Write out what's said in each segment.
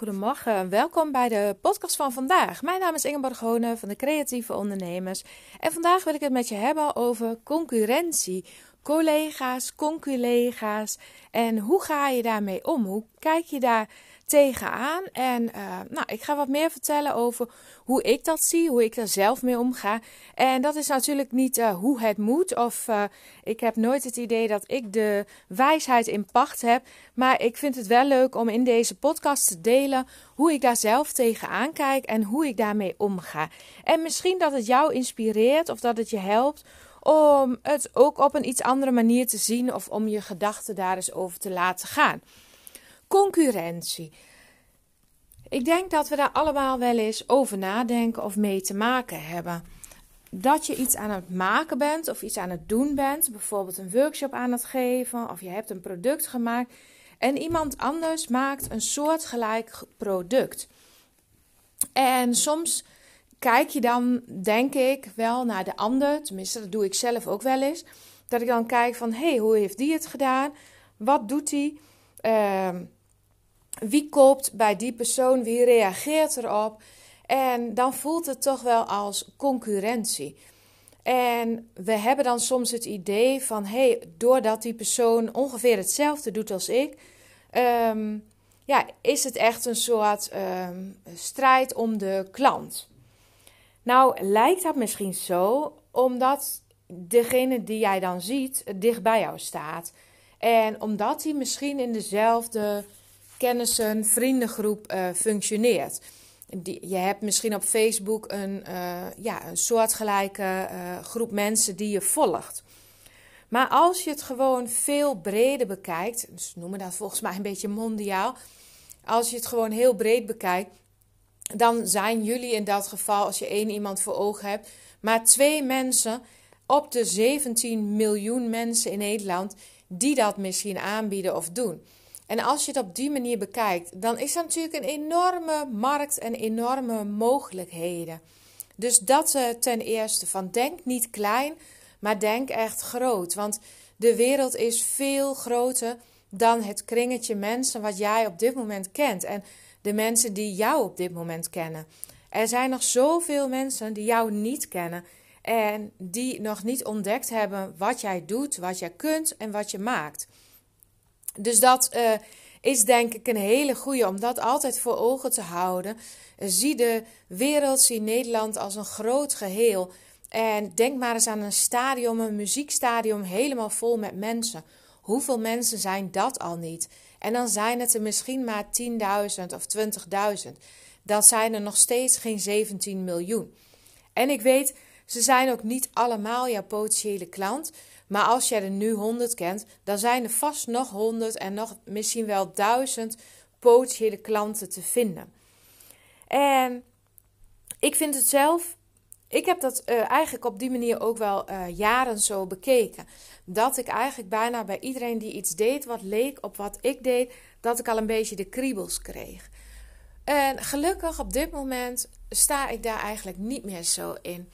Goedemorgen, welkom bij de podcast van vandaag. Mijn naam is Ingeborg Hone van de Creatieve Ondernemers. En vandaag wil ik het met je hebben over concurrentie. Collega's, conculega's en hoe ga je daarmee om? Hoe kijk je daar tegenaan. En uh, nou, ik ga wat meer vertellen over hoe ik dat zie, hoe ik er zelf mee omga. En dat is natuurlijk niet uh, hoe het moet. Of uh, ik heb nooit het idee dat ik de wijsheid in pacht heb. Maar ik vind het wel leuk om in deze podcast te delen hoe ik daar zelf tegenaan kijk en hoe ik daarmee omga. En misschien dat het jou inspireert of dat het je helpt om het ook op een iets andere manier te zien of om je gedachten daar eens over te laten gaan. Concurrentie. Ik denk dat we daar allemaal wel eens over nadenken of mee te maken hebben. Dat je iets aan het maken bent of iets aan het doen bent, bijvoorbeeld een workshop aan het geven of je hebt een product gemaakt en iemand anders maakt een soortgelijk product. En soms kijk je dan, denk ik, wel naar de ander, tenminste dat doe ik zelf ook wel eens, dat ik dan kijk van hé, hey, hoe heeft die het gedaan? Wat doet hij? Uh, wie koopt bij die persoon, wie reageert erop. En dan voelt het toch wel als concurrentie. En we hebben dan soms het idee van, hé, hey, doordat die persoon ongeveer hetzelfde doet als ik, ehm, ja, is het echt een soort ehm, strijd om de klant. Nou, lijkt dat misschien zo, omdat degene die jij dan ziet dicht bij jou staat. En omdat hij misschien in dezelfde kennissen, vriendengroep uh, functioneert. Die, je hebt misschien op Facebook een, uh, ja, een soortgelijke uh, groep mensen die je volgt. Maar als je het gewoon veel breder bekijkt, dus noemen dat volgens mij een beetje mondiaal. Als je het gewoon heel breed bekijkt, dan zijn jullie in dat geval, als je één iemand voor ogen hebt, maar twee mensen op de 17 miljoen mensen in Nederland die dat misschien aanbieden of doen. En als je het op die manier bekijkt, dan is er natuurlijk een enorme markt en enorme mogelijkheden. Dus dat uh, ten eerste van denk niet klein, maar denk echt groot. Want de wereld is veel groter dan het kringetje mensen wat jij op dit moment kent. En de mensen die jou op dit moment kennen. Er zijn nog zoveel mensen die jou niet kennen. En die nog niet ontdekt hebben wat jij doet, wat jij kunt en wat je maakt. Dus dat uh, is denk ik een hele goede om dat altijd voor ogen te houden. Zie de wereld, zie Nederland als een groot geheel. En denk maar eens aan een stadion, een muziekstadion helemaal vol met mensen. Hoeveel mensen zijn dat al niet? En dan zijn het er misschien maar 10.000 of 20.000. Dan zijn er nog steeds geen 17 miljoen. En ik weet, ze zijn ook niet allemaal jouw potentiële klant. Maar als jij er nu 100 kent, dan zijn er vast nog 100 en nog misschien wel 1000 potentiële klanten te vinden. En ik vind het zelf, ik heb dat uh, eigenlijk op die manier ook wel uh, jaren zo bekeken. Dat ik eigenlijk bijna bij iedereen die iets deed wat leek op wat ik deed, dat ik al een beetje de kriebels kreeg. En gelukkig op dit moment sta ik daar eigenlijk niet meer zo in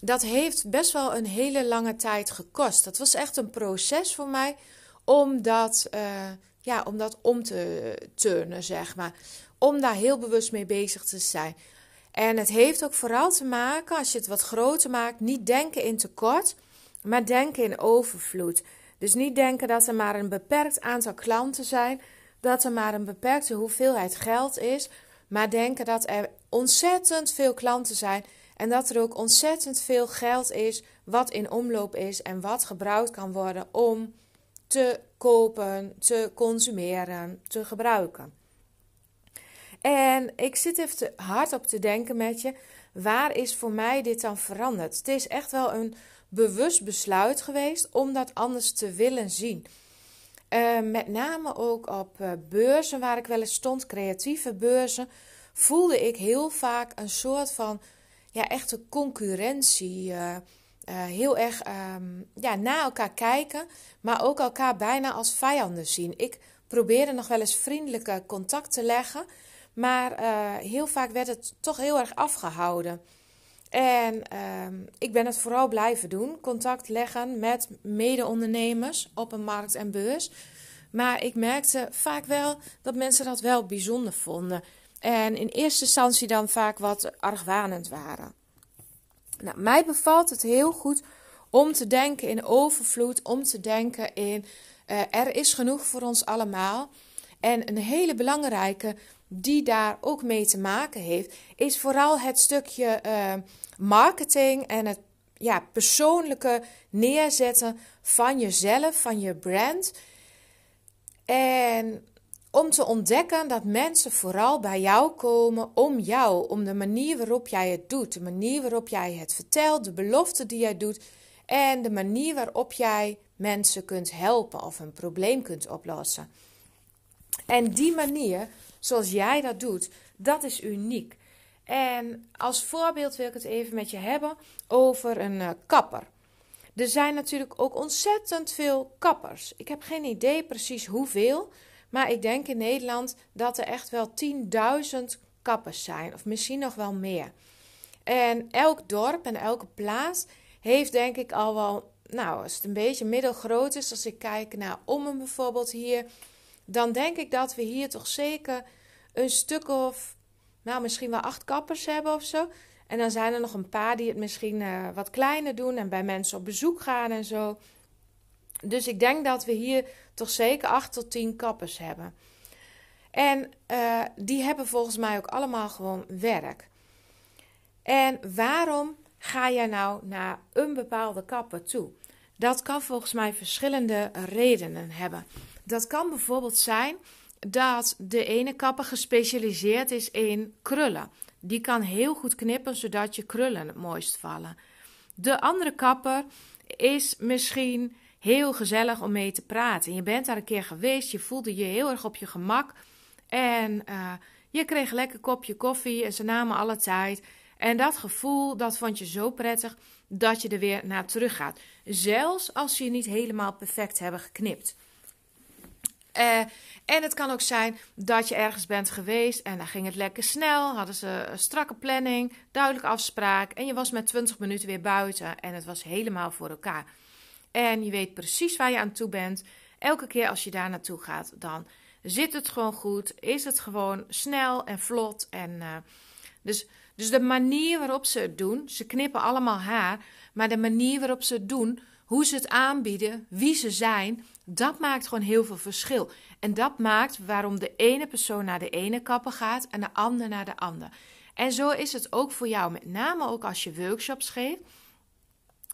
dat heeft best wel een hele lange tijd gekost. Dat was echt een proces voor mij om dat, uh, ja, om dat om te turnen, zeg maar. Om daar heel bewust mee bezig te zijn. En het heeft ook vooral te maken, als je het wat groter maakt, niet denken in tekort, maar denken in overvloed. Dus niet denken dat er maar een beperkt aantal klanten zijn, dat er maar een beperkte hoeveelheid geld is, maar denken dat er ontzettend veel klanten zijn en dat er ook ontzettend veel geld is wat in omloop is en wat gebruikt kan worden om te kopen, te consumeren, te gebruiken. En ik zit even hard op te denken met je, waar is voor mij dit dan veranderd? Het is echt wel een bewust besluit geweest om dat anders te willen zien. Uh, met name ook op uh, beurzen waar ik wel eens stond, creatieve beurzen, voelde ik heel vaak een soort van ja, echte concurrentie. Uh, heel erg um, ja, naar elkaar kijken, maar ook elkaar bijna als vijanden zien. Ik probeerde nog wel eens vriendelijke contact te leggen, maar uh, heel vaak werd het toch heel erg afgehouden. En uh, ik ben het vooral blijven doen: contact leggen met mede-ondernemers op een markt en beurs. Maar ik merkte vaak wel dat mensen dat wel bijzonder vonden. En in eerste instantie dan vaak wat argwanend waren. Nou, mij bevalt het heel goed om te denken in overvloed, om te denken in uh, er is genoeg voor ons allemaal. En een hele belangrijke die daar ook mee te maken heeft, is vooral het stukje uh, marketing en het ja, persoonlijke neerzetten van jezelf, van je brand. En om te ontdekken dat mensen vooral bij jou komen om jou, om de manier waarop jij het doet, de manier waarop jij het vertelt, de belofte die jij doet en de manier waarop jij mensen kunt helpen of een probleem kunt oplossen. En die manier, zoals jij dat doet, dat is uniek. En als voorbeeld wil ik het even met je hebben over een uh, kapper. Er zijn natuurlijk ook ontzettend veel kappers. Ik heb geen idee precies hoeveel, maar ik denk in Nederland dat er echt wel 10.000 kappers zijn, of misschien nog wel meer. En elk dorp en elke plaats heeft denk ik al wel, nou, als het een beetje middelgroot is, als ik kijk naar Ommen bijvoorbeeld hier, dan denk ik dat we hier toch zeker een stuk of, nou, misschien wel acht kappers hebben of zo. En dan zijn er nog een paar die het misschien uh, wat kleiner doen en bij mensen op bezoek gaan en zo. Dus ik denk dat we hier toch zeker acht tot tien kappers hebben. En uh, die hebben volgens mij ook allemaal gewoon werk. En waarom ga jij nou naar een bepaalde kapper toe? Dat kan volgens mij verschillende redenen hebben. Dat kan bijvoorbeeld zijn dat de ene kapper gespecialiseerd is in krullen. Die kan heel goed knippen zodat je krullen het mooist vallen. De andere kapper is misschien heel gezellig om mee te praten. Je bent daar een keer geweest, je voelde je heel erg op je gemak. En uh, je kreeg een lekker kopje koffie en ze namen alle tijd. En dat gevoel, dat vond je zo prettig dat je er weer naar terug gaat. Zelfs als je niet helemaal perfect hebben geknipt. Uh, en het kan ook zijn dat je ergens bent geweest en dan ging het lekker snel. Hadden ze een strakke planning, duidelijke afspraak. En je was met 20 minuten weer buiten en het was helemaal voor elkaar. En je weet precies waar je aan toe bent. Elke keer als je daar naartoe gaat, dan zit het gewoon goed. Is het gewoon snel en vlot. En, uh, dus, dus de manier waarop ze het doen, ze knippen allemaal haar. Maar de manier waarop ze het doen, hoe ze het aanbieden, wie ze zijn, dat maakt gewoon heel veel verschil. En dat maakt waarom de ene persoon naar de ene kapper gaat en de ander naar de ander. En zo is het ook voor jou, met name ook als je workshops geeft.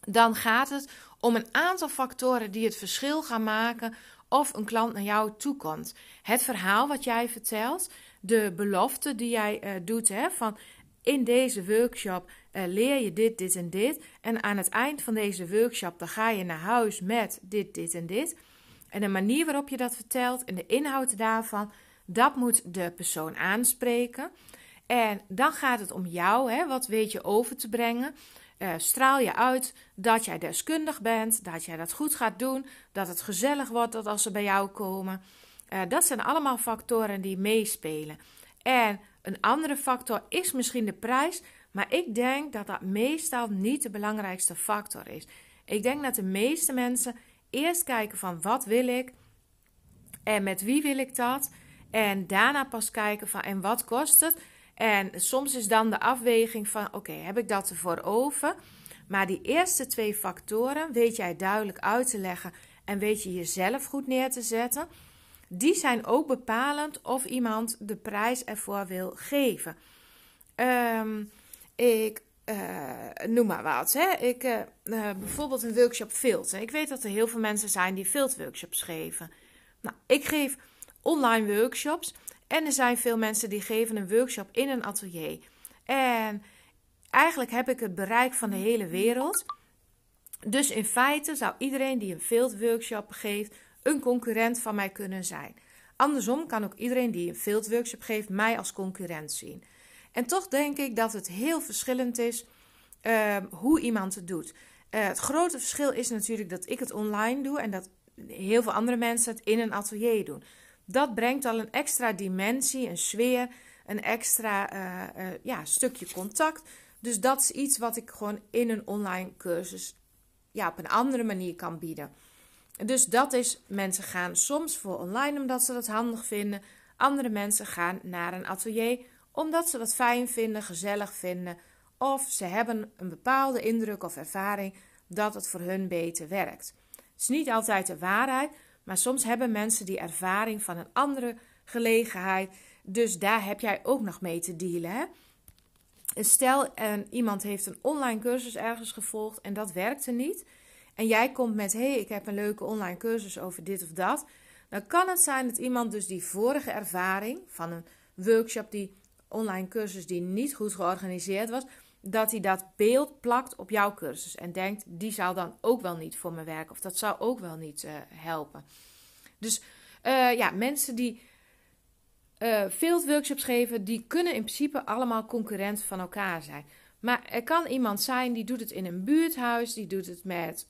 Dan gaat het om een aantal factoren die het verschil gaan maken of een klant naar jou toekomt. Het verhaal wat jij vertelt, de belofte die jij uh, doet, hè, van in deze workshop uh, leer je dit, dit en dit. En aan het eind van deze workshop dan ga je naar huis met dit, dit en dit. En de manier waarop je dat vertelt en de inhoud daarvan, dat moet de persoon aanspreken. En dan gaat het om jou, hè, wat weet je over te brengen. Uh, straal je uit dat jij deskundig bent, dat jij dat goed gaat doen, dat het gezellig wordt dat als ze bij jou komen. Uh, dat zijn allemaal factoren die meespelen. En een andere factor is misschien de prijs, maar ik denk dat dat meestal niet de belangrijkste factor is. Ik denk dat de meeste mensen eerst kijken van wat wil ik en met wie wil ik dat. En daarna pas kijken van en wat kost het. En soms is dan de afweging van oké, heb ik dat ervoor over? Maar die eerste twee factoren weet jij duidelijk uit te leggen en weet je jezelf goed neer te zetten. Die zijn ook bepalend of iemand de prijs ervoor wil geven. Um, ik uh, noem maar wat. Hè. Ik, uh, uh, bijvoorbeeld een workshop vilt. Ik weet dat er heel veel mensen zijn die workshops geven. Nou, ik geef online workshops. En er zijn veel mensen die geven een workshop in een atelier. En eigenlijk heb ik het bereik van de hele wereld. Dus in feite zou iedereen die een workshop geeft, een concurrent van mij kunnen zijn. Andersom kan ook iedereen die een workshop geeft, mij als concurrent zien. En toch denk ik dat het heel verschillend is ehm, hoe iemand het doet. Uh, het grote verschil is natuurlijk dat ik het online doe en dat heel veel andere mensen het in een atelier doen. Dat brengt al een extra dimensie, een sfeer, een extra uh, uh, ja, stukje contact. Dus dat is iets wat ik gewoon in een online cursus ja, op een andere manier kan bieden. Dus dat is, mensen gaan soms voor online omdat ze dat handig vinden. Andere mensen gaan naar een atelier omdat ze dat fijn vinden, gezellig vinden. Of ze hebben een bepaalde indruk of ervaring dat het voor hun beter werkt. Het is niet altijd de waarheid, maar soms hebben mensen die ervaring van een andere gelegenheid. Dus daar heb jij ook nog mee te dealen. Hè? Stel, iemand heeft een online cursus ergens gevolgd en dat werkte niet. En jij komt met: hey, ik heb een leuke online cursus over dit of dat. Dan kan het zijn dat iemand dus die vorige ervaring van een workshop, die online cursus die niet goed georganiseerd was, dat hij dat beeld plakt op jouw cursus en denkt: die zou dan ook wel niet voor me werken of dat zou ook wel niet uh, helpen. Dus uh, ja, mensen die uh, veel workshops geven, die kunnen in principe allemaal concurrenten van elkaar zijn. Maar er kan iemand zijn die doet het in een buurthuis, die doet het met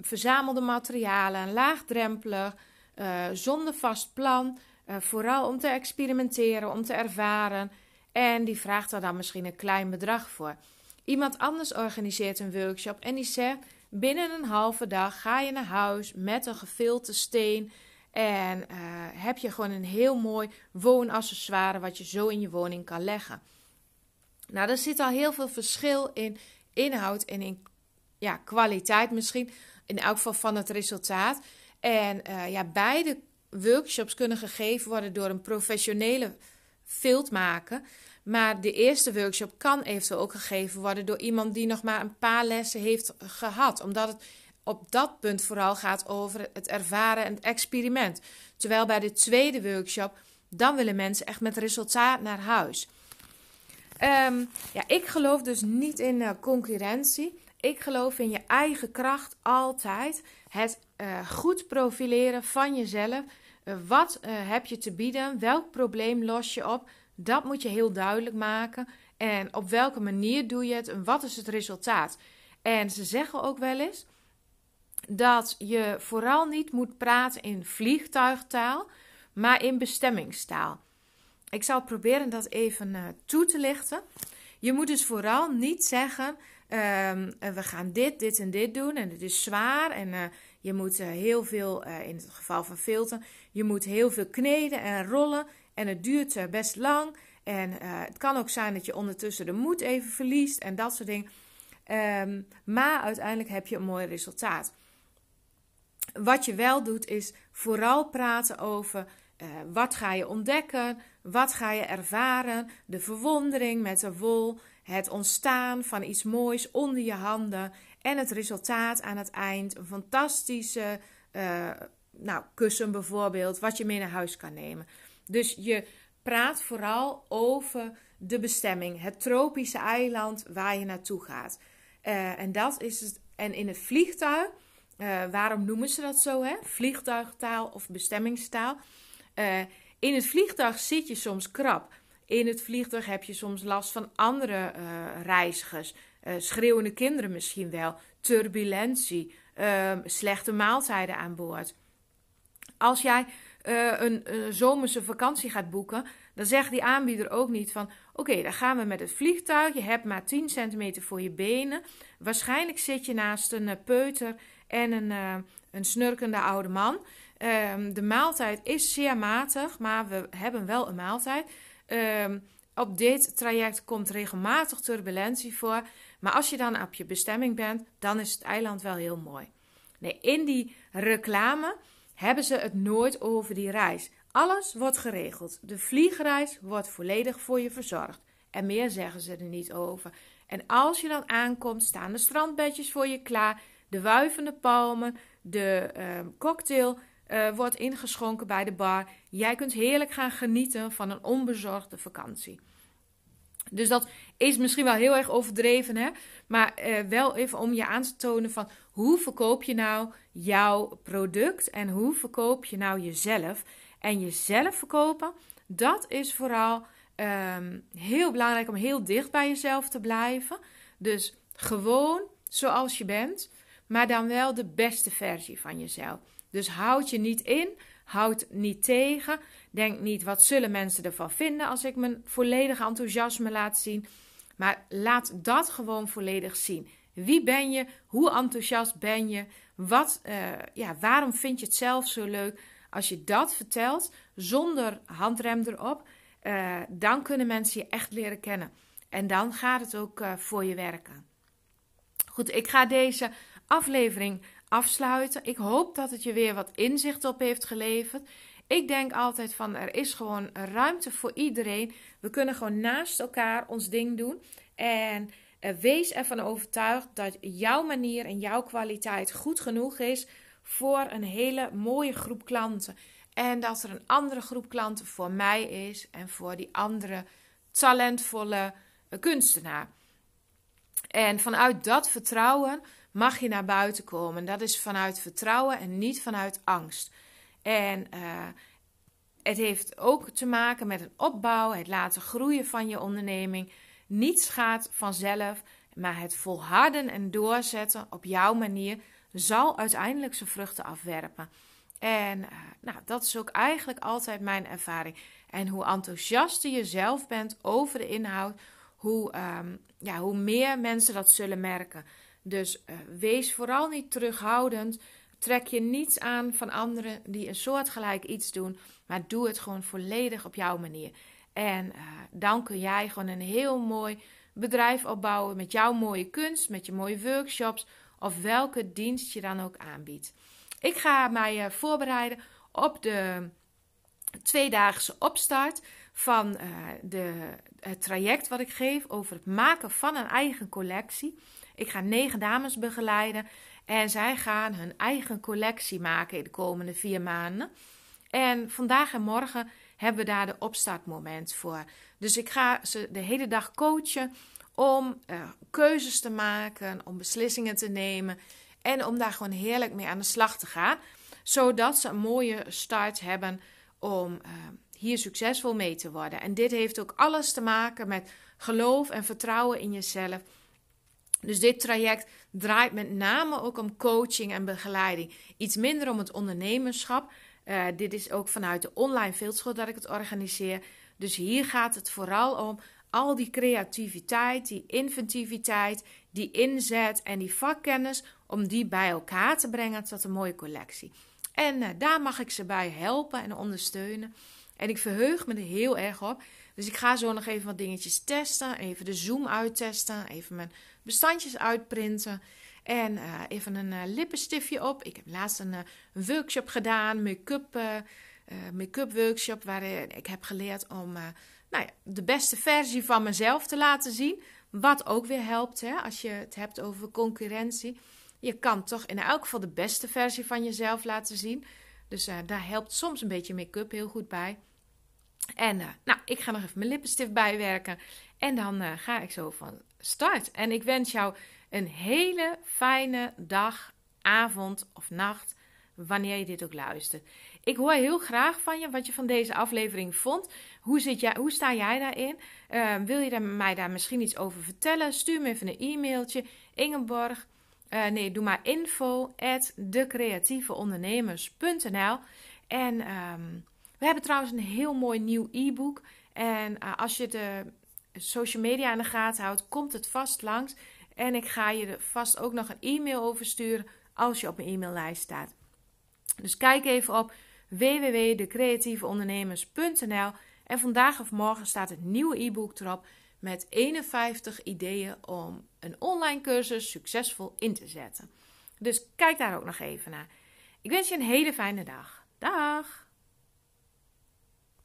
verzamelde materialen, laagdrempelig, zonder vast plan, vooral om te experimenteren, om te ervaren. En die vraagt er dan misschien een klein bedrag voor. Iemand anders organiseert een workshop en die zegt: binnen een halve dag ga je naar huis met een gefilte steen en uh, heb je gewoon een heel mooi woonaccessoire wat je zo in je woning kan leggen. Nou, er zit al heel veel verschil in inhoud en in ja, kwaliteit misschien. In elk geval van het resultaat. En uh, ja, beide workshops kunnen gegeven worden door een professionele filmmaker. Maar de eerste workshop kan eventueel ook gegeven worden door iemand die nog maar een paar lessen heeft gehad. Omdat het op dat punt vooral gaat over het ervaren en het experiment. Terwijl bij de tweede workshop, dan willen mensen echt met resultaat naar huis. Um, ja, ik geloof dus niet in uh, concurrentie. Ik geloof in je eigen kracht altijd. Het uh, goed profileren van jezelf. Wat heb je te bieden? Welk probleem los je op? Dat moet je heel duidelijk maken. En op welke manier doe je het? En wat is het resultaat? En ze zeggen ook wel eens dat je vooral niet moet praten in vliegtuigtaal, maar in bestemmingstaal. Ik zal proberen dat even uh, toe te lichten. Je moet dus vooral niet zeggen: um, we gaan dit, dit en dit doen en het is zwaar en je moet uh, heel veel, in het geval van filter, je moet heel veel kneden en rollen en het duurt best lang. En het kan ook zijn dat je ondertussen de moed even verliest en dat soort dingen. Um, maar uiteindelijk heb je een mooi resultaat. Wat je wel doet is vooral praten over uh, wat ga je ontdekken, wat ga je ervaren, de verwondering met de wol, het ontstaan van iets moois onder je handen en het resultaat aan het eind. Een fantastische uh, nou, kussen bijvoorbeeld, wat je mee naar huis kan nemen. Dus je praat vooral over de bestemming, het tropische eiland waar je naartoe gaat. Uh, en dat is het. En in het vliegtuig uh, waarom noemen ze dat zo? Hè? Vliegtuigtaal of bestemmingstaal. In het vliegtuig zit je soms krap. In het vliegtuig heb je soms last van andere reizigers. schreeuwende kinderen misschien wel. Turbulentie. Ehm, slechte maaltijden aan boord. Als jij een, een zomerse vakantie gaat boeken, dan zegt die aanbieder ook niet van: Oké, dan gaan we met het vliegtuig. Je hebt maar 10 centimeter voor je benen. Waarschijnlijk zit je naast een peuter en een, een snurkende oude man. Um, de maaltijd is zeer matig, maar we hebben wel een maaltijd. Um, op dit traject komt regelmatig turbulentie voor. Maar als je dan op je bestemming bent, dan is het eiland wel heel mooi. Nee, in die reclame hebben ze het nooit over die reis. Alles wordt geregeld. De vliegreis wordt volledig voor je verzorgd. En meer zeggen ze er niet over. En als je dan aankomt, staan de strandbedjes voor je klaar de wuivende palmen, de uh, cocktail uh, wordt ingeschonken bij de bar. Jij kunt heerlijk gaan genieten van een onbezorgde vakantie. Dus dat is misschien wel heel erg overdreven, hè? maar uh, wel even om je aan te tonen van hoe verkoop je nou jouw product en hoe verkoop je nou jezelf. En jezelf verkopen, dat is vooral um, heel belangrijk om heel dicht bij jezelf te blijven. Dus gewoon zoals je bent maar dan wel de beste versie van jezelf. Dus houd je niet in, houd niet tegen. Denk niet wat zullen mensen ervan vinden als ik mijn volledige enthousiasme laat zien. Maar laat dat gewoon volledig zien. Wie ben je? Hoe enthousiast ben je? Wat, ja, waarom vind je het zelf zo leuk? Als je dat vertelt zonder handrem erop, dan kunnen mensen je echt leren kennen. En dan gaat het ook voor je werken. Goed, ik ga deze aflevering afsluiten. Ik hoop dat het je weer wat inzicht op heeft geleverd. Ik denk altijd van er is gewoon ruimte voor iedereen. We kunnen gewoon naast elkaar ons ding doen. En uh, wees ervan overtuigd dat jouw manier en jouw kwaliteit goed genoeg is voor een hele mooie groep klanten. En dat er een andere groep klanten voor mij is en voor die andere talentvolle uh, kunstenaar. En vanuit dat vertrouwen mag je naar buiten komen. Dat is vanuit vertrouwen en niet vanuit angst. En uh, het heeft ook te maken met een opbouw, het laten groeien van je onderneming. Niets gaat vanzelf, maar het volharden en doorzetten op jouw manier zal uiteindelijk zijn vruchten afwerpen. En uh, nou, dat is ook eigenlijk altijd mijn ervaring. En hoe enthousiaster je zelf bent over de inhoud, hoe, um, ja, hoe meer mensen dat zullen merken. Dus uh, wees vooral niet terughoudend. Trek je niets aan van anderen die een soortgelijk iets doen, maar doe het gewoon volledig op jouw manier. En uh, dan kun jij gewoon een heel mooi bedrijf opbouwen met jouw mooie kunst, met je mooie workshops of welke dienst je dan ook aanbiedt. Ik ga mij uh, voorbereiden op de tweedaagse opstart van de, het traject wat ik geef over het maken van een eigen collectie. Ik ga negen dames begeleiden en zij gaan hun eigen collectie maken in de komende vier maanden. En vandaag en morgen hebben we daar de opstartmoment voor. Dus ik ga ze de hele dag coachen om uh, keuzes te maken, om beslissingen te nemen en om daar gewoon heerlijk mee aan de slag te gaan. Zodat ze een mooie start hebben om uh, hier succesvol mee te worden. En dit heeft ook alles te maken met geloof en vertrouwen in jezelf. Dus dit traject draait met name ook om coaching en begeleiding. Iets minder om het ondernemerschap. Uh, dit is ook vanuit de online fieldschool dat ik het organiseer. Dus hier gaat het vooral om al die creativiteit, die inventiviteit, die inzet en die vakkennis, om die bij elkaar te brengen tot een mooie collectie. En uh, daar mag ik ze bij helpen en ondersteunen. En ik verheug me er heel erg op. Dus ik ga zo nog even wat dingetjes testen. Even de Zoom uittesten. Even mijn bestandjes uitprinten. En uh, even een uh, lippenstiftje op. Ik heb laatst een, uh, workshop gedaan. Make-up make workshop. Waarin ik heb geleerd om nou ja, de beste versie van mezelf te laten zien. Wat ook weer helpt hè, als je het hebt over concurrentie. Je kan toch in elk geval de beste versie van jezelf laten zien. Dus daar helpt soms een beetje make-up heel goed bij. En nou, ik ga nog even mijn lippenstift bijwerken. En dan ga ik zo van start. En ik wens jou een hele fijne dag, avond of nacht. Wanneer je dit ook luistert. Ik hoor heel graag van je wat je van deze aflevering vond. Hoe, zit jij, hoe sta jij daarin? Uh, wil je mij daar misschien iets over vertellen? Stuur me even een e-mailtje. Ingeborg. nee, doe maar info at En um, we hebben trouwens een heel mooi nieuw e-book. En uh, als je de social media in de gaten houdt, komt het vast langs. En ik ga je er vast ook nog een e-mail over sturen als je op mijn e-maillijst staat. Dus kijk even op www.decreatieveondernemers.nl en vandaag of morgen staat het nieuwe e-book erop met 51 ideeën om een online cursus succesvol in te zetten. Dus kijk daar ook nog even naar. Ik wens je een hele fijne dag. Dag!